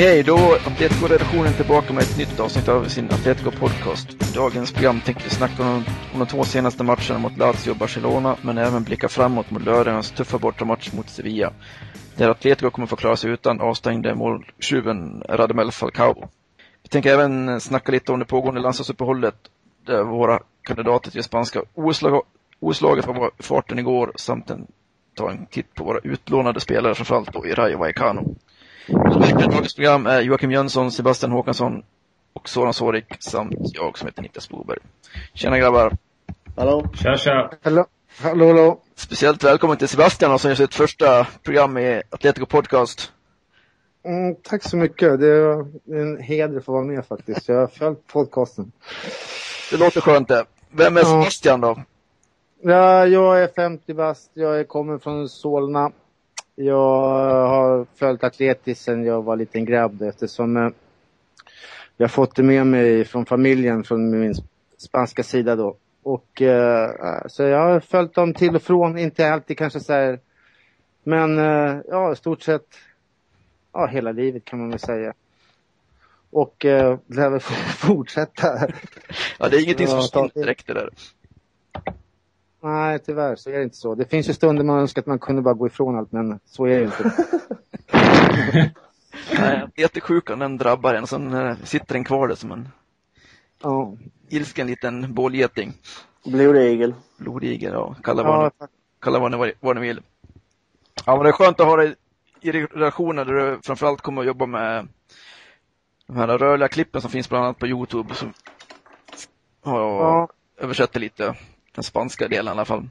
Hej hej, då Atletico-redaktionen tillbaka med ett nytt avsnitt av sin Atletico-podcast. I dagens program tänkte vi snacka om, om de två senaste matcherna mot Lazio och Barcelona, men även blicka framåt mot lördagens tuffa bortamatch mot Sevilla. Där Atletico kommer få klara sig utan avstängde måltjuven Radamel Falcao. Vi tänker även snacka lite om det pågående landslagsuppehållet, där våra kandidater till spanska OS-laget var farten igår, samt en, ta en titt på våra utlånade spelare, framförallt då i Rayo Vallecano. Dagens program är Joakim Jönsson, Sebastian Håkansson och Soran Sorik samt jag som heter Niklas Boberg. Tjena grabbar! Hallå! Tja tja! Hallå! Hallå hallå! Speciellt välkommen till Sebastian som gör sitt första program i Atletico Podcast. Mm, tack så mycket. Det är en heder att få vara med faktiskt. Jag har följt podcasten. Det låter skönt det. Vem är Sebastian då? Ja, jag är 50 bast. Jag kommer från Solna. Jag har följt Atletis sedan jag var liten grabb eftersom eh, jag har fått det med mig från familjen, från min spanska sida då. Och eh, så jag har följt dem till och från, inte alltid kanske så här, men eh, ja, i stort sett ja, hela livet kan man väl säga. Och eh, lär väl fortsätta. ja, det är ingenting som försvinner direkt det där. Nej, tyvärr så är det inte så. Det finns ju stunder man önskar att man kunde bara gå ifrån allt, men så är det inte. Nej, jättesjukan den drabbar en, sen äh, sitter den kvar där som en ja. ilsken liten bålgeting. Blodigel. Blodigel, ja. Kalla vad, ja, kalla vad, ni, vad ni vill. Ja, men det är skönt att ha dig i redaktionen där du framförallt kommer att jobba med de här rörliga klippen som finns bland annat på Youtube. Som, och, ja. översätter lite den spanska delen i alla fall.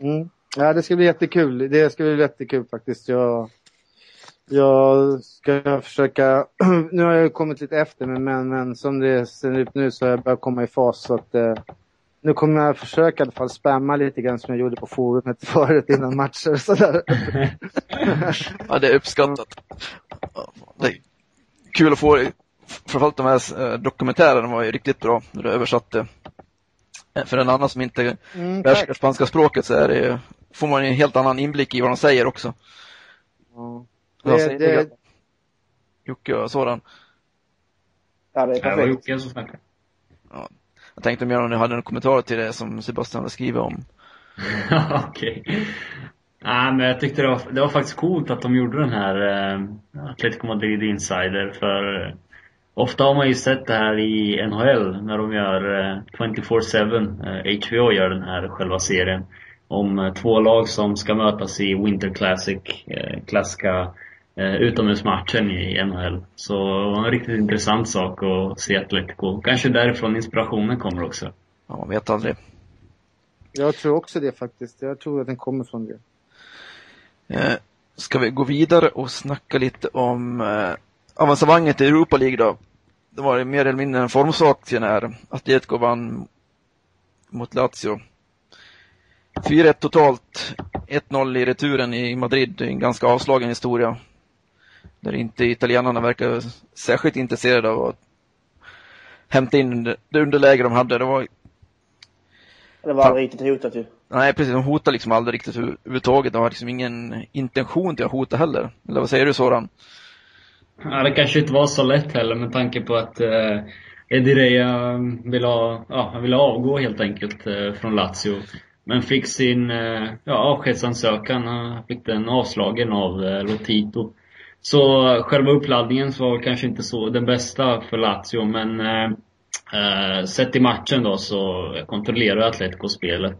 Mm. Ja, det ska bli jättekul. Det ska bli jättekul faktiskt. Jag, jag ska försöka, nu har jag kommit lite efter men, men, men som det ser ut nu så har jag börjat komma i fas så att eh, nu kommer jag försöka i alla fall spamma lite grann som jag gjorde på forumet förut innan matcher och sådär. ja, det är uppskattat. Det är kul att få, framförallt de här eh, dokumentärerna var ju riktigt bra när du översatte för en annan som inte mm, behärskar spanska språket så är det, får man en helt annan inblick i vad de säger också. Ja. Det, det... Jocke och sådan. Ja, det är perfekt. Det var Jocke som snackade. Ja. Jag tänkte mer om ni hade en kommentar till det som Sebastian hade skrivit om. Okej. Okay. Nej, men jag tyckte det var, det var faktiskt coolt att de gjorde den här eh, Atletico Madrid Insider för Ofta har man ju sett det här i NHL när de gör eh, 24-7. Eh, HBO gör den här själva serien. Om eh, två lag som ska mötas i Winter Classic, eh, klassiska eh, utomhusmatchen i NHL. Så det var en riktigt intressant sak att se Atletico. Kanske därifrån inspirationen kommer också. Ja, man vet aldrig. Jag tror också det faktiskt. Jag tror att den kommer från det. Eh, ska vi gå vidare och snacka lite om eh, avancemanget i Europa League då? det var mer eller mindre en formsak till när Atletico vann mot Lazio. 4-1 totalt, 1-0 i returen i Madrid, en ganska avslagen historia. Där inte italienarna verkar särskilt intresserade av att hämta in det underläge de hade. Det var det var aldrig riktigt hotat ju. Nej, precis. De hotade liksom aldrig riktigt överhuvudtaget. De har liksom ingen intention till att hota heller. Eller vad säger du Soran? Ja, det kanske inte var så lätt heller med tanke på att eh, Edireya mm, ville, ha, ja, ville avgå helt enkelt eh, från Lazio. Men fick sin eh, ja, avskedsansökan, han fick den avslagen av eh, Lotito. Så eh, själva uppladdningen var kanske inte så den bästa för Lazio men eh, eh, sett i matchen då så kontrollerade Atletico spelet.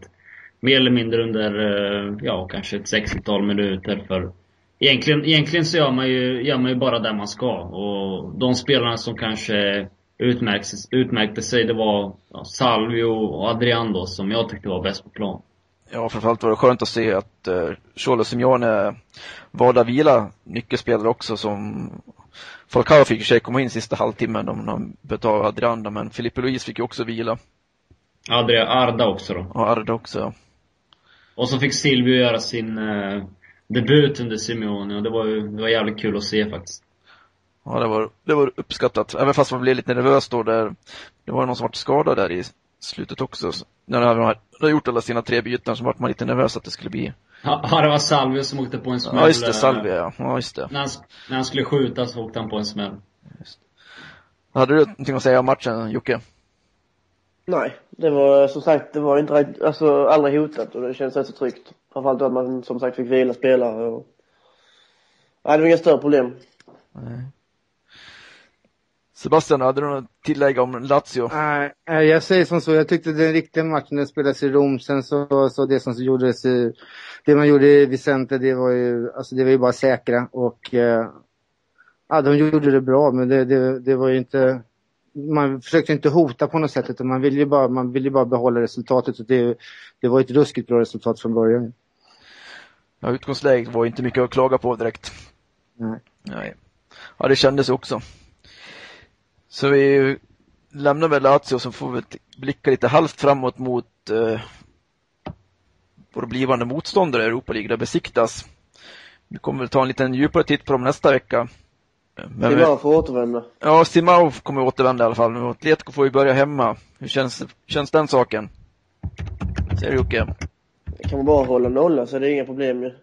Mer eller mindre under, eh, ja kanske ett 60-tal minuter för Egentligen, egentligen så gör man, ju, gör man ju bara det man ska. Och de spelarna som kanske utmärkte, utmärkte sig, det var ja, Salvio och Adrian då, som jag tyckte var bäst på plan. Ja, framförallt var det skönt att se att uh, Cholo Simeone valde att vila nyckelspelare också som Falcao fick i sig komma in sista halvtimmen om han bytte av Adrianda, men Filippe Luis fick ju också vila. Adria Arda också då. Och Arda också, ja. Och så fick Silvio göra sin uh, debut under Simeone och det var ju det var jävligt kul att se faktiskt. Ja, det var, det var uppskattat. Även fast man blev lite nervös då där. Det var någon som var skadad där i slutet också. När de hade gjort alla sina tre byten så var man lite nervös att det skulle bli Ja, det var Salvio som åkte på en smäll. Ja, just det. Salvio, ja. ja just det. När han, när han skulle skjuta så åkte han på en smäll. Hade du någonting att säga om matchen, Jocke? Nej, det var som sagt, det var inte alltså aldrig hotat och det kändes rätt så tryggt. Framförallt att man som sagt fick vila spelare och... Nej, det var inga större problem. Nej. Sebastian, hade du något tillägg om Lazio? Nej, jag säger som så. Jag tyckte den riktiga matchen den spelades i Rom. Sen så, så det som gjordes i, det man gjorde i Vicente, det var ju, alltså det var ju bara säkra och eh, ja, de gjorde det bra, men det, det, det var ju inte, man försökte inte hota på något sätt utan man ville ju bara, man ville bara behålla resultatet. Så det, det var ett ruskigt bra resultat från början. Ja, utgångsläget var inte mycket att klaga på direkt. Nej. Nej. Ja, det kändes också. Så vi lämnar väl Lazio så får vi blicka lite halvt framåt mot eh, vår blivande motståndare i Europa League, där besiktas. Vi kommer väl ta en liten djupare titt på dem nästa vecka. Men Simao får återvända. Ja, Simao kommer återvända i alla fall. Men Atletico får ju börja hemma. Hur känns, känns den saken? Säger du Jocke? Kan man bara hålla nolla så är det inga problem ju.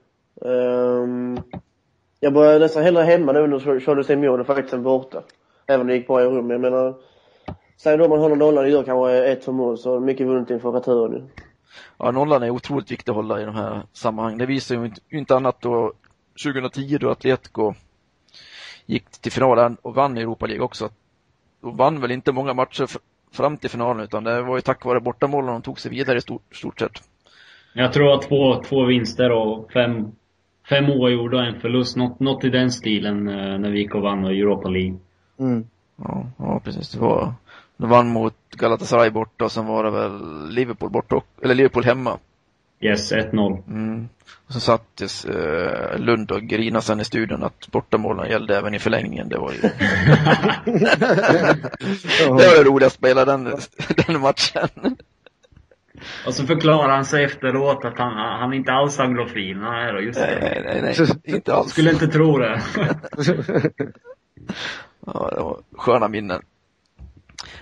Um, jag börjar nästan hellre hemma nu när Charlie Simeone faktiskt än borta. Även om det gick bra i rum. Jag menar, säg då man håller nollan och gör kanske ett för mål så mycket vunnet inför returen ju. Ja, nollan är otroligt viktig att hålla i de här sammanhangen. Det visar ju inte, inte annat då 2010 då Atletico gick till finalen och vann Europa League också. De vann väl inte många matcher fram till finalen utan det var ju tack vare bortamålen de tog sig vidare i stort, stort sett. Jag tror att två, två vinster och fem, fem oavgjorda och en förlust. Något, något i den stilen eh, när vi gick och vann Europa League. Mm. Ja, ja, precis. Det var, de vann mot Galatasaray borta och sen var det väl Liverpool borta, eller Liverpool hemma. Yes, 1-0. Mm. Och så sattes eh, Lund och grinade sen i studion att bortamålen gällde även i förlängningen. Det var ju... det var det roligaste att spela den, den matchen. Och så förklarar han sig efteråt att han, han inte alls anglofil. Nej då, just det. Nej, nej, nej, inte alls. Skulle inte tro det. Ja, det var sköna minnen.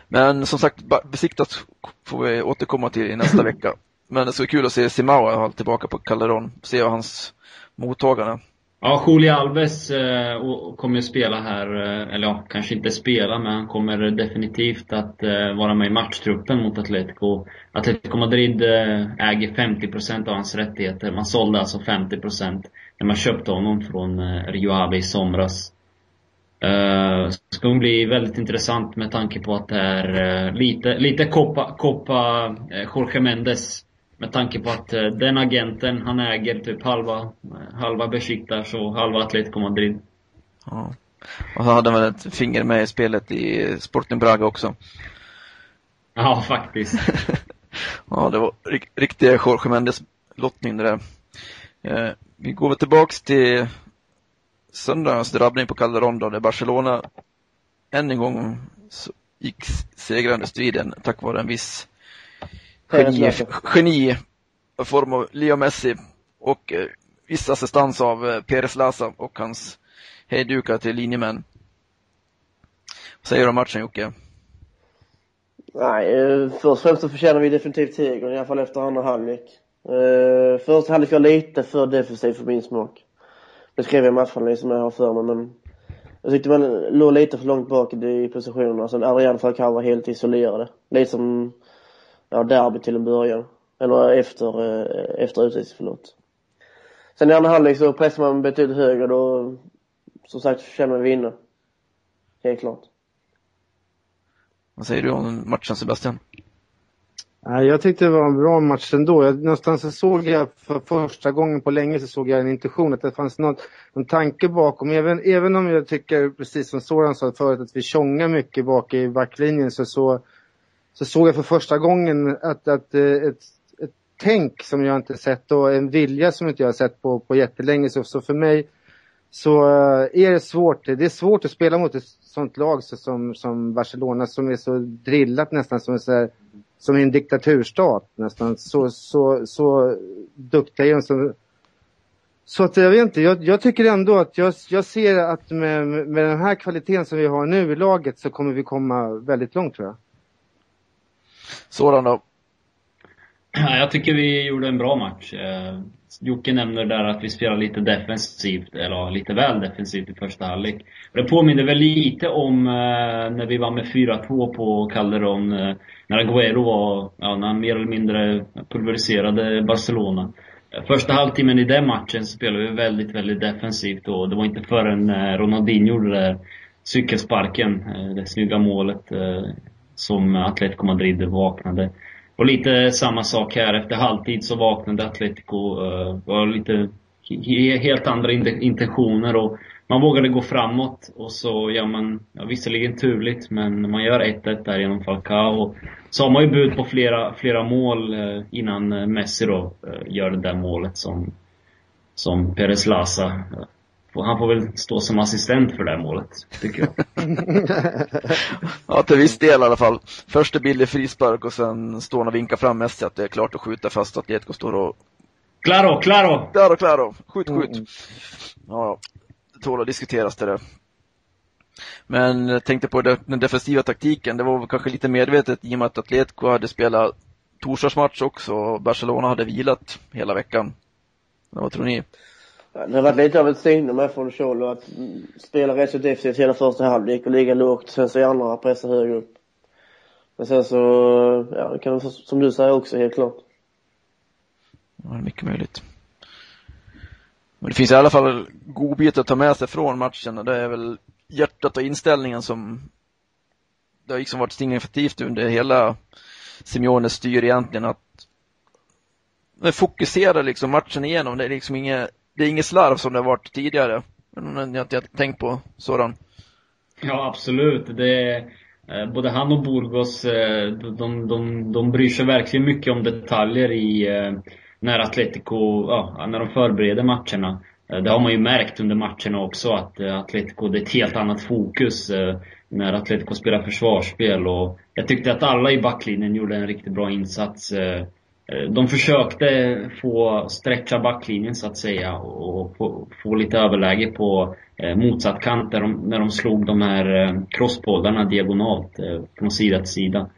Men som sagt, besiktat får vi återkomma till i nästa vecka. Men det ska kul att se Simao tillbaka på Calderon, se hans mottagande. Ja, Juli Alves eh, kommer ju spela här, eh, eller ja, kanske inte spela, men han kommer definitivt att eh, vara med i matchtruppen mot Atletico. Atletico Madrid eh, äger 50% av hans rättigheter. Man sålde alltså 50% när man köpte honom från eh, Rio Ave i somras. Eh, det ska bli väldigt intressant med tanke på att det är lite, lite Copa, Copa Jorge Mendes. Med tanke på att uh, den agenten, han äger typ halva, halva Besiktas och halva Atletico Madrid. Ja. Och så hade han väl ett finger med i spelet i Sporting Braga också. Ja, faktiskt. ja, det var riktiga Jorge Mendes lottning det där. vi går väl tillbaks till söndagens drabbning på Calderon då, där Barcelona än en gång gick segrande striden tack vare en viss geni, geni form av Leo Messi och eh, viss assistans av eh, Perez Lasa och hans hejdukar till linjemän. Vad säger du om matchen Jocke? Nej, eh, först och främst så förtjänar vi definitivt segern, i alla fall efter andra halvlek. Eh, först halvlek var lite för defensiv för min smak. Det skrev jag i matchen som jag har för mig men jag tyckte man låg lite för långt bak i positionerna. Sen Adrian Falcao var helt isolerade. Lite som ja, derby till en början. Eller efter, eh, efter utvisning, förlåt. Sen i andra halvlek så pressar man betydligt högre då som sagt känner vi vinna. Helt klart. Vad säger du om matchen Sebastian? Jag tyckte det var en bra match ändå. Jag, någonstans så såg jag för första gången på länge så såg jag en intention, att det fanns något, en tanke bakom. Även, även om jag tycker, precis som Soran sa förut, att vi tjongar mycket bak i backlinjen så, så, så såg jag för första gången att, att eh, ett, ett tänk som jag inte sett och en vilja som inte jag har sett på, på jättelänge. Så, så för mig så eh, är det svårt. Det är svårt att spela mot ett sånt lag så, som, som Barcelona som är så drillat nästan som, så här, som en diktaturstat nästan. Så, så, så duktiga är de. Så, så att jag vet inte, jag, jag, tycker ändå att jag, jag ser att med, med den här kvaliteten som vi har nu i laget så kommer vi komma väldigt långt tror jag. Sådan då? Jag tycker vi gjorde en bra match. Eh, Jocke nämner där att vi spelar lite defensivt, eller lite väl defensivt i första halvlek. Det påminner väl lite om eh, när vi var med 4-2 på Calderon, eh, när Agüero var, ja, när han mer eller mindre pulveriserade Barcelona. Eh, första halvtimmen i den matchen spelade vi väldigt, väldigt defensivt och det var inte förrän eh, Ronaldinho gjorde det där cykelsparken, eh, det snygga målet, som Atletico Madrid vaknade. Och lite samma sak här. Efter halvtid så vaknade Atletico. Eh, var lite helt andra intentioner och man vågade gå framåt och så gör man, ja, visserligen turligt, men man gör 1-1 där genom Falcao. Så har man ju bud på flera, flera mål eh, innan eh, Messi då gör det där målet som, som Perez Lasa han får väl stå som assistent för det här målet, tycker jag. ja, till viss del i alla fall. Först är billig frispark och sen står han och vinkar fram Messi att det är klart att skjuta fast att Atletico står och... Claro, claro! Claro, claro! Skjut, skjut! Mm. Ja, det tål att diskuteras det där. Men jag tänkte på den defensiva taktiken, det var väl kanske lite medvetet i och med att Atletico hade spelat torsdagsmatch också och Barcelona hade vilat hela veckan. Vad tror ni? Det har varit lite av ett signum här från Cholo att spela rätt så defensivt hela första halvlek och ligga lågt. Sen så i andra pressa högre upp. Men sen så, ja, det kan som du säger också helt klart. Ja, det är mycket möjligt. Men det finns i alla fall godbitar att ta med sig från matchen och det är väl hjärtat och inställningen som det har liksom varit signifikativt under hela Simeones styr egentligen att fokusera liksom matchen igenom. Det är liksom inget det är inget slarv som det har varit tidigare. Jag har inte tänkt på sådan. Ja, absolut. Det är, eh, både han och Burgos, eh, de, de, de bryr sig verkligen mycket om detaljer i eh, när Atletico, ja, när de förbereder matcherna. Det har man ju märkt under matcherna också att Atletico, det är ett helt annat fokus när Atletico spelar försvarsspel och jag tyckte att alla i backlinjen gjorde en riktigt bra insats. Eh, de försökte få stretcha backlinjen så att säga och få, få lite överläge på eh, motsatt kant där de, när de slog de här eh, crosspoddarna crossbollarna diagonalt från sida till sida.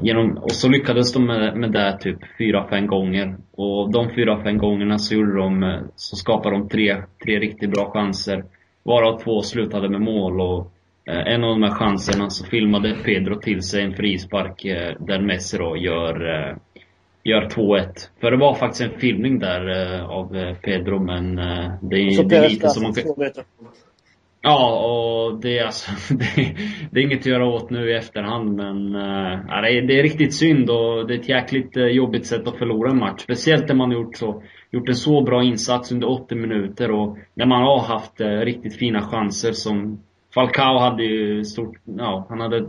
Genom, och så lyckades de med, med det typ fyra fem gånger. Och de fyra fem gångerna så gjorde de, så skapade de tre, tre riktigt bra chanser. Varav två slutade med mål och en av de här chanserna så filmade Pedro till sig en frispark där Messi då gör gör 2-1. För det var faktiskt en filmning där uh, av uh, Pedro, men uh, det, är, det är lite som man kan... Ja, och det är alltså, det, det, är inget att göra åt nu i efterhand, men uh, det, är, det är riktigt synd och det är ett jäkligt jobbigt sätt att förlora en match. Speciellt när man har gjort, så, gjort en så bra insats under 80 minuter och när man har haft riktigt fina chanser som Falcao hade ju stort, ja, han hade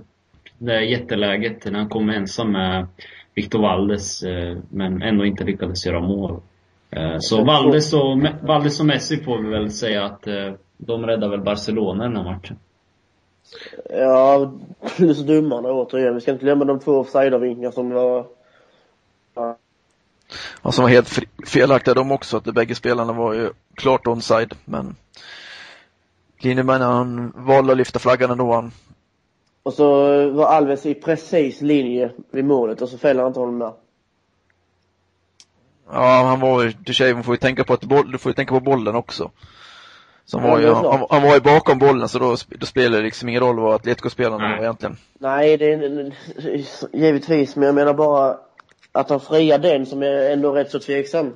det jätteläget när han kom ensam med Victor Valdes, eh, men ändå inte lyckades göra mål. Eh, så Valdes och, Valdes och Messi får vi väl säga att eh, de räddar väl Barcelona den här matchen. Ja, plus domarna återigen. Vi ska inte glömma de två offside-vinkningar som var... Ja. ja, som var helt felaktiga de också, att de bägge spelarna var ju klart onside, men linjemannen han valde att lyfta flaggan ändå. Han och så var Alves i precis linje vid målet och så fäller han inte honom där. Ja, han var ju, säger, man får ju tänka på att boll, du får ju tänka på bollen också. Som ja, var ju, han, han, var ju bakom bollen så då, då spelar det liksom ingen roll vad Atletico-spelarna var egentligen. Nej, det är givetvis, men jag menar bara att han friar den som är ändå rätt så tveksam.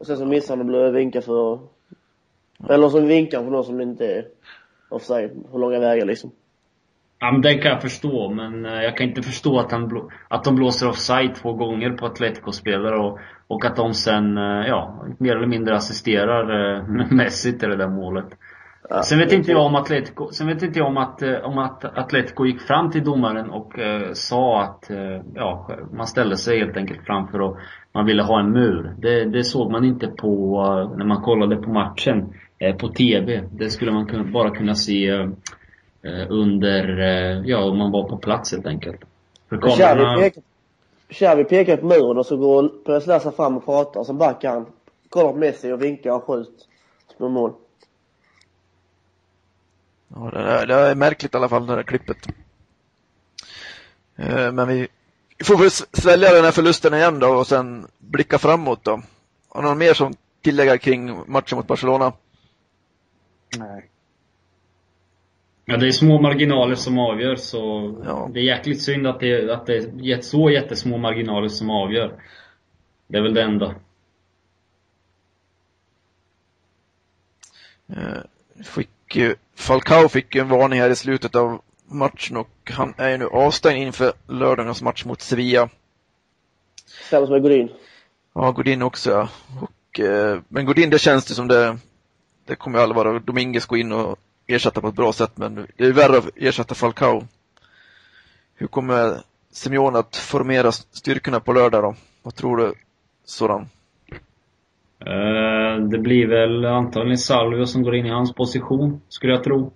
Och sen så missar han att bli vinkad för, eller som vinkar för någon som inte är offside på långa vägar liksom. Ja, men den kan jag förstå, men eh, jag kan inte förstå att, han att de blåser offside två gånger på Atletico-spelare och, och att de sen, eh, ja, mer eller mindre assisterar eh, Messi till det där målet. Ja, sen vet inte jag om Atletico, sen vet inte jag om att, om att Atletico gick fram till domaren och eh, sa att, eh, ja, man ställde sig helt enkelt framför och man ville ha en mur. Det, det såg man inte på, när man kollade på matchen, eh, på TV. Det skulle man kunna, bara kunna se under, ja, om man var på plats helt enkelt. För kamerorna... Xavi pekar på muren och så går Perez fram och pratar och så backar han. Kollar på Messi och vinkar och skjuter på mål. Ja, det är, det är märkligt i alla fall, det där klippet. Eh, men vi får väl svälja den här förlusten igen då och sen blicka framåt då. Har någon mer som tillägger kring matchen mot Barcelona? Nej. Ja, det är små marginaler som avgör så ja. det är jäkligt synd att det, att det är så jättesmå marginaler som avgör. Det är väl det enda. Eh, fick ju, Falcao fick ju en varning här i slutet av matchen och han är ju nu avstängd inför lördagens match mot Sevilla. Samma som Godin. Ja, Godin också ja. Och, eh, men Godin, det känns det som det, det kommer ju aldrig vara. Dominguez gå in och ersätta på ett bra sätt, men det är värre att ersätta Falcao. Hur kommer Simeone att formera styrkorna på lördag då? Vad tror du, Soran? Uh, det blir väl antagligen Salvio som går in i hans position, skulle jag tro.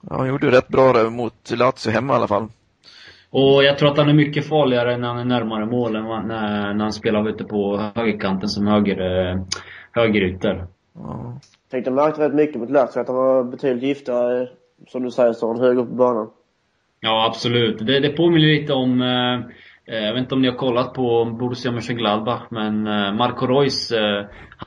Ja, han gjorde rätt bra där mot Lazio hemma i alla fall. Och jag tror att han är mycket farligare när han är närmare målen när, när han spelar ute på högerkanten som höger, eh, högerytter. Ja. Tänkte jag märkte rätt mycket mot Lazio att han var betydligt giftigare, eh, som du säger, Sören, högre upp på banan. Ja, absolut. Det, det påminner lite om eh, eh, jag vet inte om ni har kollat på Borussia Mönchengladbach, men eh, Marco Reus, eh,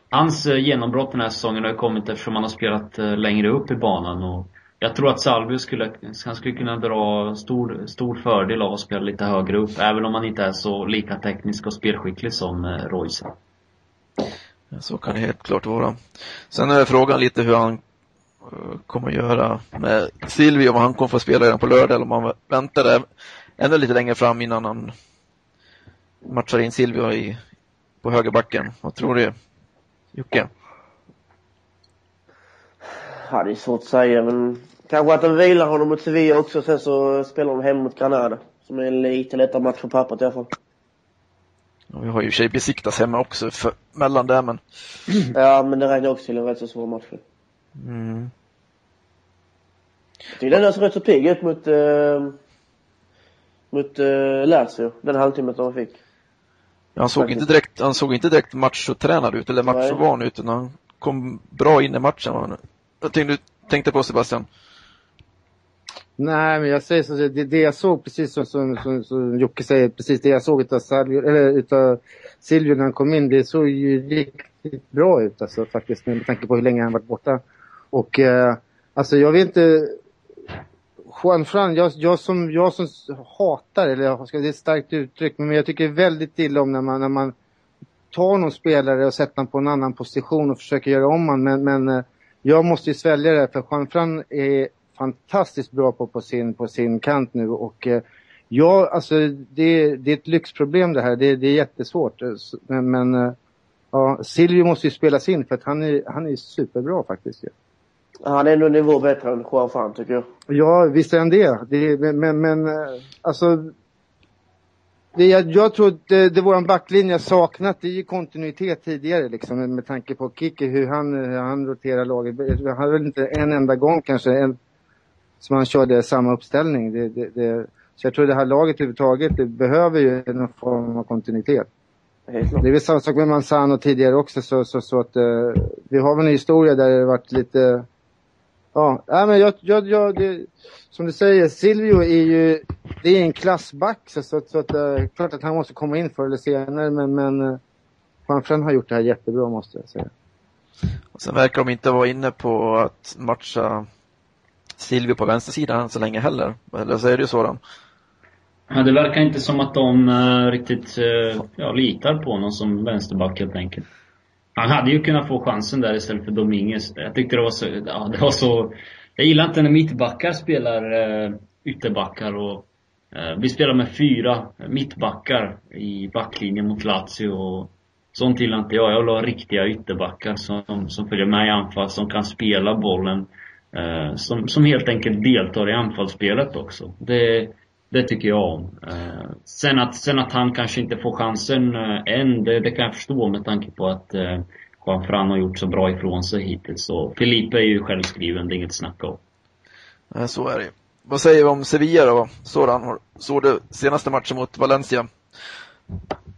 hans eh, genombrott den här säsongen har kommit eftersom han har spelat längre upp i banan. Och jag tror att Salvio skulle, han skulle kunna dra stor, stor fördel av att spela lite högre upp, även om han inte är så lika teknisk och spelskicklig som Reus så kan det helt klart vara. Sen är frågan lite hur han eh, kommer att göra med Silvio, om han kommer få spela redan på lördag eller om han väntar ännu lite längre fram innan han matchar in Silvio i, på högerbacken. Vad tror du, Jocke? Ja, det är svårt att säga, men kanske att de vilar honom mot Sevilla också, sen så spelar de hem mot Granada. Som är en lite lättare match på pappret i alla fall. Ja, vi har ju i och för sig Besiktas hemma också för, mellan där, men... Ja, men det räknar också till en rätt så svår match. Mm. Jag tycker den ser rätt så pigg ut mot, uh, mot uh, Lazio, den halvtimmen som han fick. Han såg, inte direkt, han såg inte direkt matchotränad ut eller matchovan ut, utan han kom bra in i matchen. Vad tänkte du tänkte på Sebastian? Nej, men jag säger så, det, det jag såg precis som, som, som, som Jocke säger, precis det jag såg utav, Salio, eller utav Silvio när han kom in, det såg ju riktigt bra ut alltså faktiskt med tanke på hur länge han varit borta. Och eh, alltså jag vet inte, Juan Fran, jag, jag, som, jag som hatar, eller ska, det är ett starkt uttryck, men jag tycker väldigt illa om när man, när man tar någon spelare och sätter honom på en annan position och försöker göra om honom. Men, men eh, jag måste ju svälja det för Juan Fran är fantastiskt bra på, på, sin, på sin kant nu och eh, ja, alltså det, det är ett lyxproblem det här. Det, det är jättesvårt. Men, men eh, ja, Silvio måste ju spelas in för att han är, han är superbra faktiskt. Ja. Han är en nivå bättre än Juan Fan tycker jag. Ja, visst är han det. det men, men eh, alltså. Det, jag, jag tror att det, det våran backlinje har saknat i kontinuitet tidigare liksom med, med tanke på Kiki, hur han, hur han roterar laget. Han hade väl inte en enda gång kanske en, som han körde samma uppställning. Det, det, det, så jag tror det här laget överhuvudtaget det behöver ju någon form av kontinuitet. Det är väl samma sak med Manzano tidigare också så, så, så att uh, vi har väl en historia där det varit lite Ja, ja men jag, jag, jag det, som du säger, Silvio är ju, det är en klassback så, så, så att, uh, klart att han måste komma in förr eller senare men, men uh, Juanfran har gjort det här jättebra måste jag säga. Och sen verkar de inte vara inne på att matcha Silvio på vänstersidan så länge heller. Eller så är det ju så då? Ja, det verkar inte som att de uh, riktigt uh, ja, litar på honom som vänsterback helt enkelt. Han hade ju kunnat få chansen där istället för Dominguez. Jag tyckte det var så, ja det var så... Jag gillar inte när mittbackar spelar uh, ytterbackar och vi spelar med fyra mittbackar i backlinjen mot Lazio och Sånt gillar inte jag. Jag vill ha riktiga ytterbackar som, som följer med i anfall, som kan spela bollen. Eh, som, som helt enkelt deltar i anfallsspelet också. Det, det tycker jag om. Eh, sen, att, sen att han kanske inte får chansen eh, än, det, det kan jag förstå med tanke på att eh, Juan Fran har gjort så bra ifrån sig hittills. Så Felipe är ju självskriven, det är inget snack om. Nej, så är det Vad säger vi om Sevilla då? Sådan, såg du senaste matchen mot Valencia?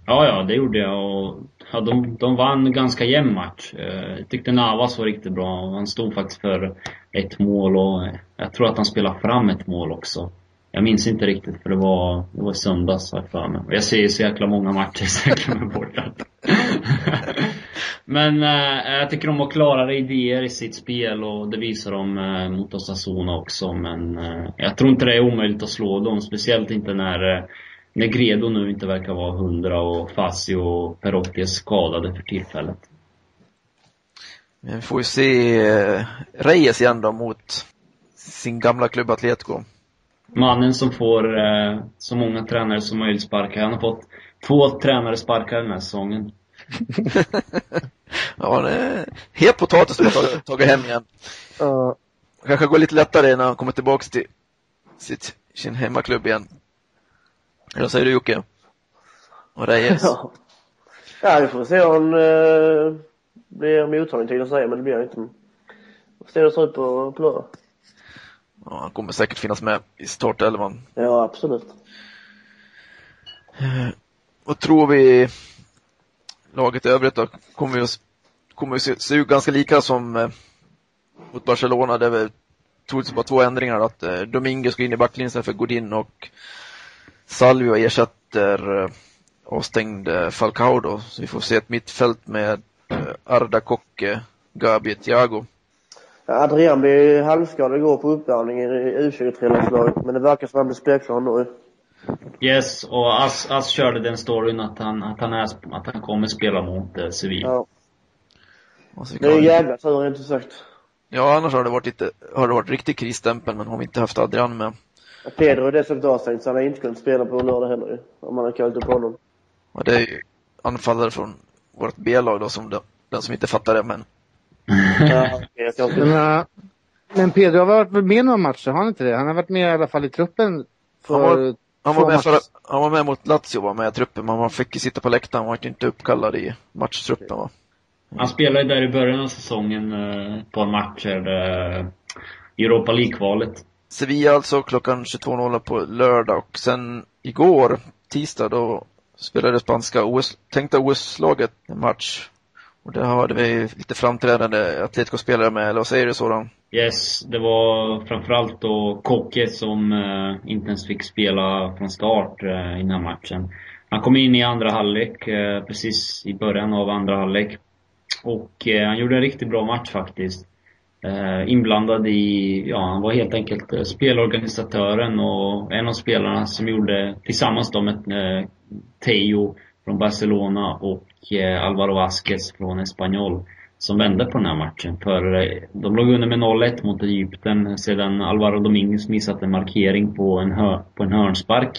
Ja, ja, det gjorde jag och ja, de, de vann ganska jämn match. Eh, jag tyckte Navas var riktigt bra. Han stod faktiskt för ett mål och eh, jag tror att han spelade fram ett mål också. Jag minns inte riktigt för det var, det var i söndags har jag för mig. Jag ser ju så jäkla många matcher så jag glömmer bort allt. Men eh, jag tycker de har klarare idéer i sitt spel och det visar de eh, mot Osasuna också. Men eh, jag tror inte det är omöjligt att slå dem. Speciellt inte när eh, Negredo nu inte verkar vara hundra och Fassi och Perotti är skadade för tillfället. Vi får ju se eh, Reyes igen då mot sin gamla klubb Atletico. Mannen som får eh, så många tränare som möjligt sparka. Han har fått två tränare sparkar den här säsongen. ja, det är het potatis som har tagit, tagit hem igen. Uh. Kanske går lite lättare när han kommer tillbaks till sitt, sin hemmaklubb igen. Vad säger du Jocke? Och Reyes? Ja, ja vi får se om eh, blir mottaglig till att säga, men det blir han inte. Vi får se hur det ser ut på, på lördag. Ja, han kommer säkert finnas med i startelvan. Ja, absolut. Eh, vad tror vi laget i övrigt då? Kommer ju, kommer ju se, se ut ganska lika som eh, mot Barcelona. Det är väl troligtvis bara två ändringar. Att eh, Dominguez går in i backlinjen för Godin och Salvio ersätter eh, avstängd eh, Falcao då. Så vi får se ett mittfält med eh, Arda Kocke, Gabi Thiago. Adrian blev halvskadad igår på uppvärmningen i U23-landslaget, men det verkar som att han blir spelklar nu. Yes, och Ass, Ass körde den storyn att han, att han, är, att han kommer spela mot eh, Sevilla. Ja. Det är jävla tur inte sagt. Ja, annars har det varit lite, har det varit riktig krisstämpel, men har vi inte haft Adrian med. Pedro är dessutom avstängd, så han har inte kunnat spela på lördag heller om man har kallat upp honom. Ja, det är ju anfallare från vårt B-lag då, som den, den som inte fattar det, men ja, men, men Pedro har varit med i några matcher, har han inte det? Han har varit med i alla fall i truppen för han var, han var, med, för, han var med mot Lazio var med i truppen, men man fick ju sitta på läktaren, han var inte uppkallad i matchtruppen va? Han spelade där i början av säsongen eh, ett par matcher, eh, Europa League-kvalet. Sevilla alltså klockan 22.00 på lördag och sen igår, tisdag, då spelade spanska OS, tänkta OS-laget en match och där hade vi lite framträdande Atletico-spelare med, eller vad säger du sådan? Yes, det var framförallt då Koke som eh, inte ens fick spela från start eh, i den här matchen. Han kom in i andra halvlek, eh, precis i början av andra halvlek. Och eh, han gjorde en riktigt bra match faktiskt. Eh, inblandad i, ja han var helt enkelt eh, spelorganisatören och en av spelarna som gjorde, tillsammans då med eh, Teo från Barcelona och Alvaro Vasquez från Espanyol som vände på den här matchen. För de låg under med 0-1 mot Egypten sedan Alvaro Dominguez missat en markering på en, hör, på en hörnspark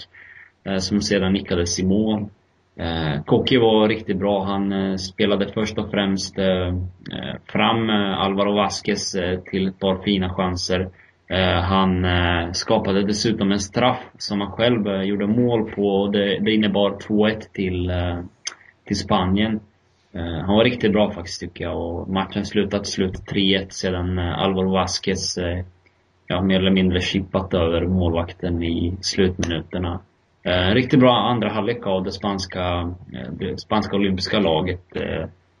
som sedan nickades i mål. Eh, Koki var riktigt bra. Han eh, spelade först och främst eh, eh fram eh, Alvaro Vasquez eh, till ett par fina chanser. Eh, han eh, skapade dessutom en straff som han själv eh, gjorde mål på. Det, det innebar 2-1 till, till Spanien. Han var riktigt bra faktiskt tycker jag och matchen slutade till slut 3-1 sedan Alvaro Vasquez ja, mer eller mindre chippat över målvakten i slutminuterna. Riktigt bra andra halvlek av det spanska, det spanska olympiska laget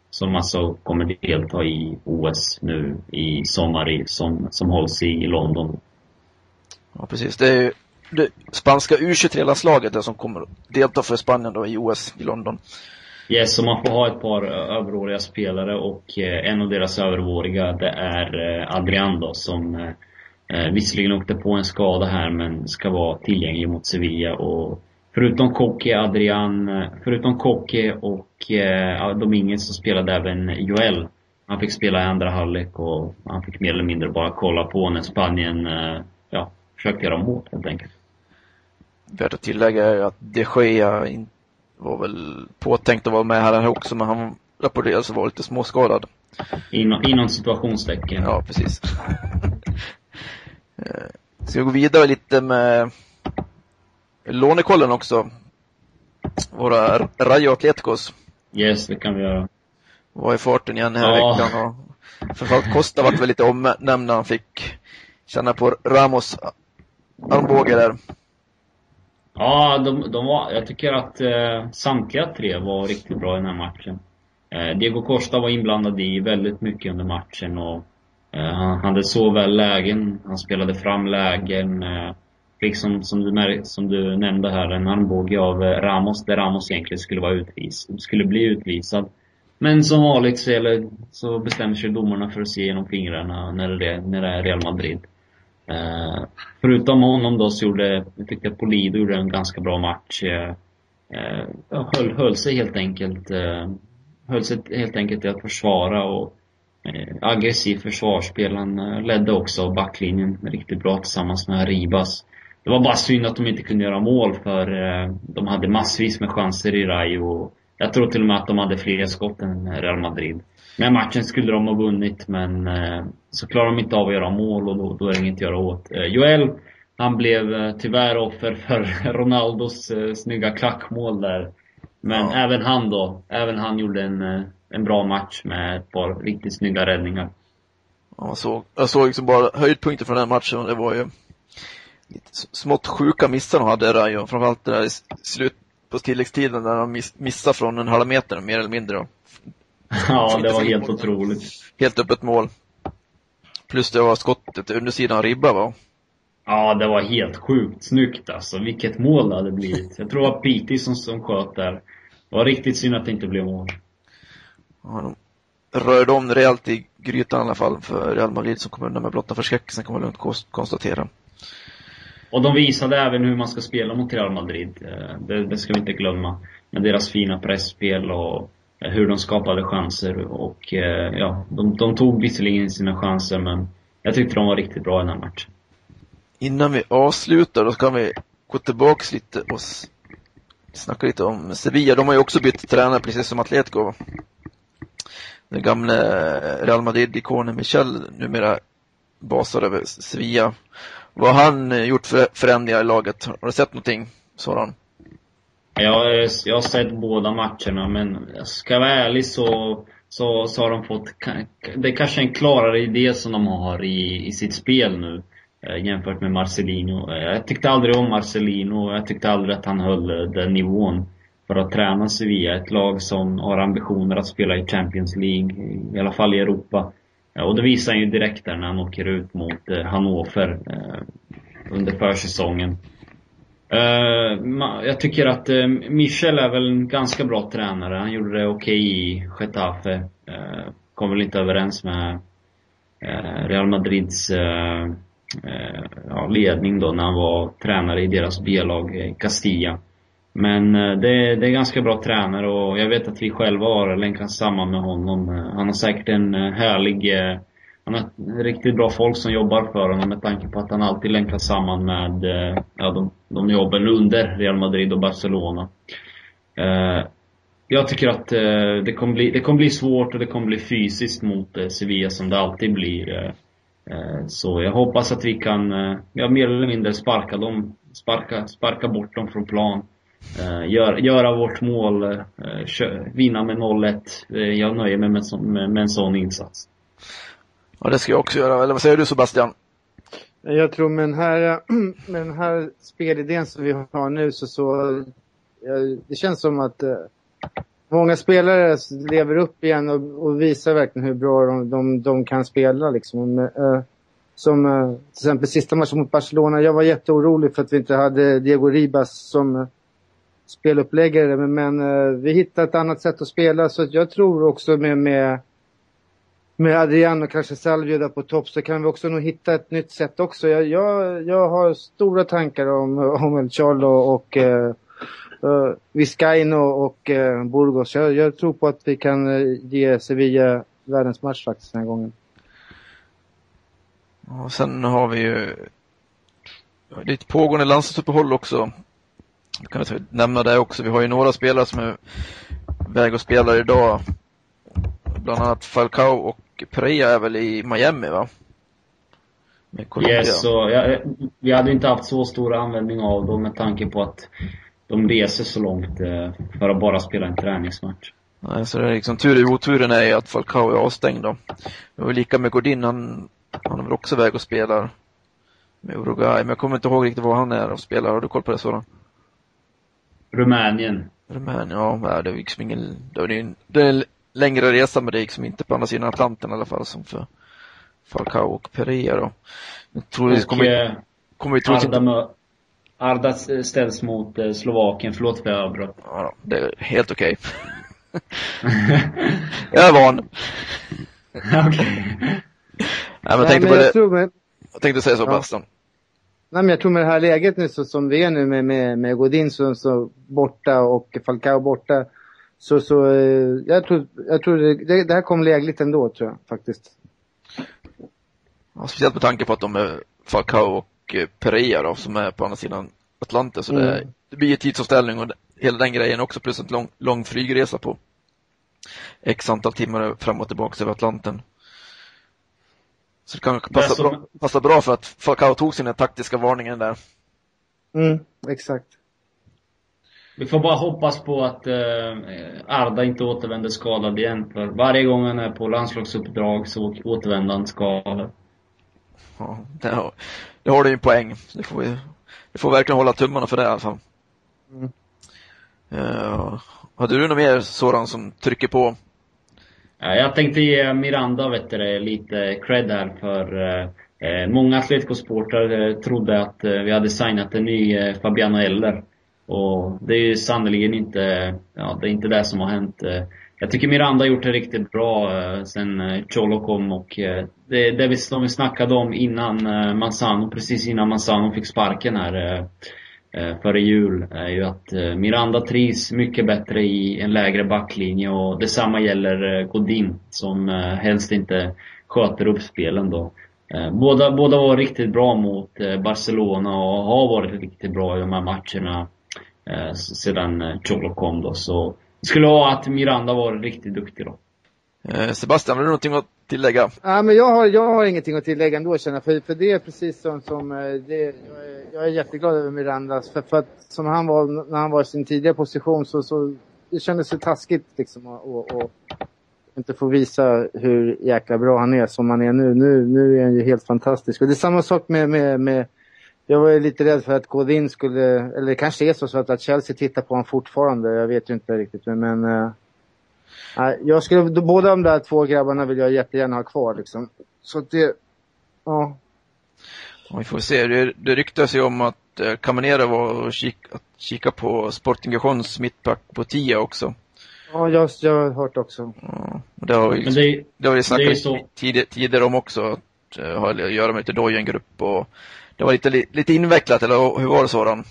som alltså kommer delta i OS nu i sommar som, som hålls i London. Ja precis, det är ju det spanska U23-landslaget som kommer delta för Spanien då i OS i London. Yes, så man får ha ett par överåriga spelare och eh, en av deras överåriga det är eh, Adrian då som eh, visserligen åkte på en skada här men ska vara tillgänglig mot Sevilla och Förutom Koke, Adrian, förutom Koke och eh, Dominguez så spelade även Joel. Han fick spela i andra halvlek och han fick mer eller mindre bara kolla på när Spanien eh, ja, försökte göra mål helt enkelt. Värt att tillägga är att de Gea var väl påtänkt att vara med här också, men han rapporterades vara lite småskadad. Inom, inom situationstecken. Ja, precis. Eh, ska vi gå vidare lite med lånekollen också. Våra Rayo Atleticos. Yes, det kan vi göra. Var i farten igen här ja. veckan och framförallt Costa vart väl lite omnämnd när han fick känna på Ramos armbåge där. Ja, de, de var, jag tycker att eh, samtliga tre var riktigt bra i den här matchen. Eh, Diego Costa var inblandad i väldigt mycket under matchen och Eh, han hade så väl lägen, han spelade fram lägen. Eh, Fick liksom som du, som du nämnde här, en armbåge av eh, Ramos, där Ramos egentligen skulle vara utvis, skulle bli utvisad. Men som vanligt så, eller, så bestämmer sig domarna för att se genom fingrarna när det, när det är Real Madrid. Eh, förutom honom då så gjorde, jag tyckte att Polido gjorde en ganska bra match. Eh, höll, höll sig helt enkelt, eh, höll sig helt enkelt till att försvara och aggressiv försvarsspel. Han eh, ledde också backlinjen riktigt bra tillsammans med Ribas. Det var bara synd att de inte kunde göra mål för eh, de hade massvis med chanser i Rayo. Jag tror till och med att de hade fler skott än Real Madrid. Men matchen skulle de ha vunnit men eh, så klarar de inte av att göra mål och då, då är det inget att göra åt. Eh, Joel, han blev eh, tyvärr offer för Ronaldos eh, snygga klackmål där. Men ja. även han då, även han gjorde en, eh, en bra match med ett par riktigt snygga räddningar. Ja, jag såg, jag såg liksom bara höjdpunkter från den matchen och det var ju lite smått sjuka missar de hade Rayo. Framförallt det där i slut på tilläggstiden när de miss, missade från en halv meter mer eller mindre. Ja, det var helt otroligt. Helt öppet mål. Plus det var skottet undersidan av ribba va? Ja, det var helt sjukt snyggt alltså. Vilket mål det hade blivit. Jag tror det var Piti som, som sköt där. Det var riktigt synd att det inte blev mål. De rörde om rejält i grytan i alla fall för Real Madrid som kom undan med blotta förskräckelsen kan man lugnt konstatera. Och de visade även hur man ska spela mot Real Madrid. Eh, det, det ska vi inte glömma. Med deras fina pressspel och hur de skapade chanser och eh, ja, de, de tog visserligen sina chanser men jag tyckte de var riktigt bra i den här matchen. Innan vi avslutar, då kan vi gå tillbaks lite och snacka lite om Sevilla. De har ju också bytt tränare precis som Atletico. Den gamle eh, Real Madrid-ikonen Michel numera basar över Sevilla. Vad har han eh, gjort för förändringar i laget? Har du sett någonting sådan? Jag, eh, jag har sett båda matcherna men ska jag vara ärlig så, så, så har de fått, det är kanske en klarare idé som de har i, i sitt spel nu jämfört med Marcelino. Jag tyckte aldrig om Marcelino jag tyckte aldrig att han höll den nivån för att träna Sevilla, ett lag som har ambitioner att spela i Champions League, i alla fall i Europa. Och det visar han ju direkt där när han åker ut mot eh, Hannover eh, under försäsongen. Eh, jag tycker att Michel är väl en ganska bra tränare. Han gjorde det okej okay i Getafe. Kom väl inte överens med Real Madrids ledning då när han var tränare i deras B-lag Castilla. Men eh, det, det är ganska bra tränare och jag vet att vi själva har länkat samman med honom. Han har säkert en eh, härlig eh, han har riktigt bra folk som jobbar för honom med tanke på att han alltid länkar samman med ja, de, de jobben under Real Madrid och Barcelona. Jag tycker att det, kommer bli, det kommer bli svårt och det kommer bli fysiskt mot Sevilla som det alltid blir. Så jag hoppas att vi kan, ja, mer eller mindre sparka dem, sparka, sparka bort dem från plan. Gör, göra vårt mål, vinna med 0-1. Jag nöjer mig med, med, med en sån insats. Ja, det ska jag också göra. Eller vad säger du Sebastian? Jag tror med den här, med den här spelidén som vi har nu så, så det känns som att eh, många spelare lever upp igen och, och visar verkligen hur bra de, de, de kan spela. Liksom. Eh, som eh, till exempel sista matchen mot Barcelona. Jag var jätteorolig för att vi inte hade Diego Ribas som speluppläggare. Men, men eh, vi hittar ett annat sätt att spela så jag tror också med, med med Adrian och kanske Salvio där på topp så kan vi också nog hitta ett nytt sätt också. Jag, jag, jag har stora tankar om, om El Charlo och eh, uh, Vizcaino och eh, Burgos. Jag, jag, tror på att vi kan eh, ge Sevilla världens match faktiskt den här gången. Och sen har vi ju lite pågående landslagsuppehåll också kan jag nämna det också. Vi har ju några spelare som är väg och spelar idag. Bland annat Falcao och Pereira är väl i Miami va? Yes, så, ja, vi hade inte haft så stor användning av dem med tanke på att de reser så långt eh, för att bara spela en träningsmatch. Nej, så det är liksom tur i oturen är ju att Falcao är avstängd då. Det var lika med Godin, han, han är väl också väg och spelar med Uruguay, men jag kommer inte ihåg riktigt var han är och spelar. Har du koll på det Soran? Rumänien. Rumänien, ja, det är liksom ingen, det är en, det är en längre resa men det är liksom inte på andra sidan Atlanten i alla fall som för Falcao och Pereira då. Jag tror och, kommer, eh, kommer vi troligtvis inte... Arda ställs mot eh, Slovakien, förlåt för jag avbröt. Ja, det är helt okej. Okay. jag är van. okej. Okay. Nej, men jag tänkte på det. Tror, men... Jag tänkte säga så, ja. Bastian. Nej, men jag tror med det här läget nu så, som vi är nu med, med, med Godin så, så borta och Falcao borta. Så, så eh, jag tror, jag tror det, det här kommer lägligt ändå tror jag faktiskt. Ja, speciellt med tanke på att de är Falcao och eh, Pereira då, som är på andra sidan Atlanten. Så mm. det, det blir tidsomställning och hela den grejen också plus en lång, lång flygresa på x antal timmar fram och tillbaka över Atlanten. Så det kan passa, som... bra, passa bra för att Falcao tog sina taktiska varningen där. Mm, exakt. Vi får bara hoppas på att eh, Arda inte återvänder skadad igen. För varje gång han är på landslagsuppdrag så återvänder han skadad. Ja, det har, det har du ju en poäng. Det får vi, vi får verkligen hålla tummarna för det i alla fall. Mm. Uh, hade du något mer sådan som trycker på jag tänkte ge Miranda vet du, lite cred här för eh, eh, många Atletico-supportrar eh, trodde att vi hade signat en ny Fabiano Eller. Och det är ju sannerligen inte, ja, det är inte det som har hänt. Jag tycker Miranda har gjort det riktigt bra sen Cholo kom och det, det vi, som vi snackade om innan Manzano, precis innan Manzano fick sparken här Eh, före jul är ju att eh, Miranda trivs mycket bättre i en lägre backlinje och detsamma gäller eh, Godin som helst inte sköter upp spelen då. Båda, båda var riktigt bra mot Barcelona och har varit riktigt bra i de här matcherna sedan Cholo kom då. Så det skulle vara att Miranda var riktigt duktig då. Sebastian, har du någonting att tillägga? Ja, men jag har, jag har ingenting att tillägga ändå känner för, för det är precis som, som eh, det, jag, är, jag är jätteglad över Mirandas, för, för att som han var när han var i sin tidigare position så, så det kändes det taskigt liksom att inte få visa hur jäkla bra han är som han är nu. Nu, nu är han ju helt fantastisk. Och det är samma sak med, med, med jag var lite rädd för att Godin skulle, eller det kanske är så, så att, att Chelsea tittar på honom fortfarande. Jag vet ju inte riktigt men, men eh, jag skulle, båda de där två grabbarna vill jag jättegärna ha kvar liksom. Så att det, ja. ja vi får se. Det, det ryktas ju om att eh, Caminera var och kika, kika på Sporting Gijóns mittback på 10 också. Ja, jag, jag har hört också. Ja, det har ju, det, det har vi snackat tidigare, tidigare om också, att uh, ha att göra med lite Dojen-grupp och det var lite, lite invecklat, eller hur var det Soran?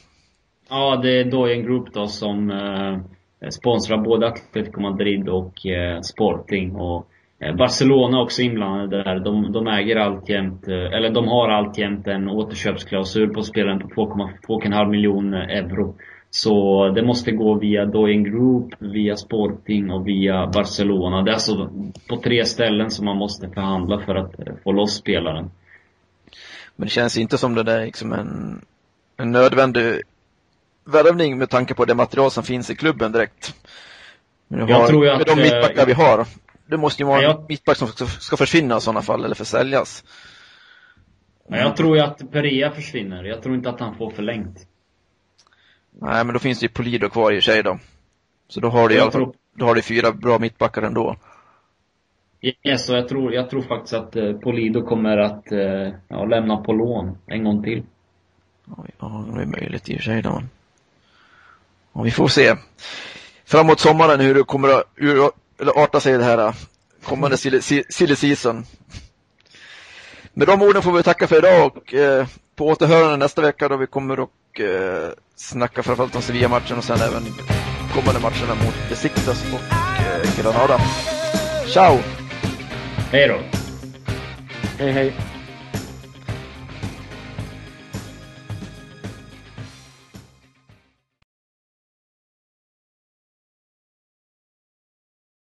Ja, det är Dojen Group då som uh Eh, Eh, sponsrar både Atletico Madrid och eh, Sporting. Och Barcelona Barcelona också inblandade där. De, de äger alltjämt, eller de har alltjämt en återköpsklausul på spelaren på 2,5 miljoner euro. Så det måste gå via Doyen Group, via Sporting och via Barcelona. Det är alltså på tre ställen som man måste förhandla för att få loss spelaren. Men det känns inte som det där liksom en, en nödvändig värvning med tanke på det material som finns i klubben direkt. Men jag har, tror att, med de mittbackar äh, vi har. Det måste ju vara jag, en mittback som ska, ska försvinna i sådana fall, eller försäljas. Mm. Jag tror ju att Perea försvinner. Jag tror inte att han får förlängt. Nej, men då finns det ju Polido kvar i och sig då. Så då har du fall, då har du fyra bra mittbackar ändå. Yes, och jag tror, jag tror faktiskt att eh, Polido kommer att eh, ja, lämna på lån en gång till. Ja, det är möjligt i och för sig då. Och vi får se framåt sommaren hur det kommer att hur, eller arta sig det här äh, kommande silly season. Med de orden får vi tacka för idag och eh, på återhörande nästa vecka då vi kommer och eh, snacka framförallt om Sevilla-matchen och sen även kommande matcherna mot Besiktas och eh, Granada. Ciao! Hej då! Hej hej!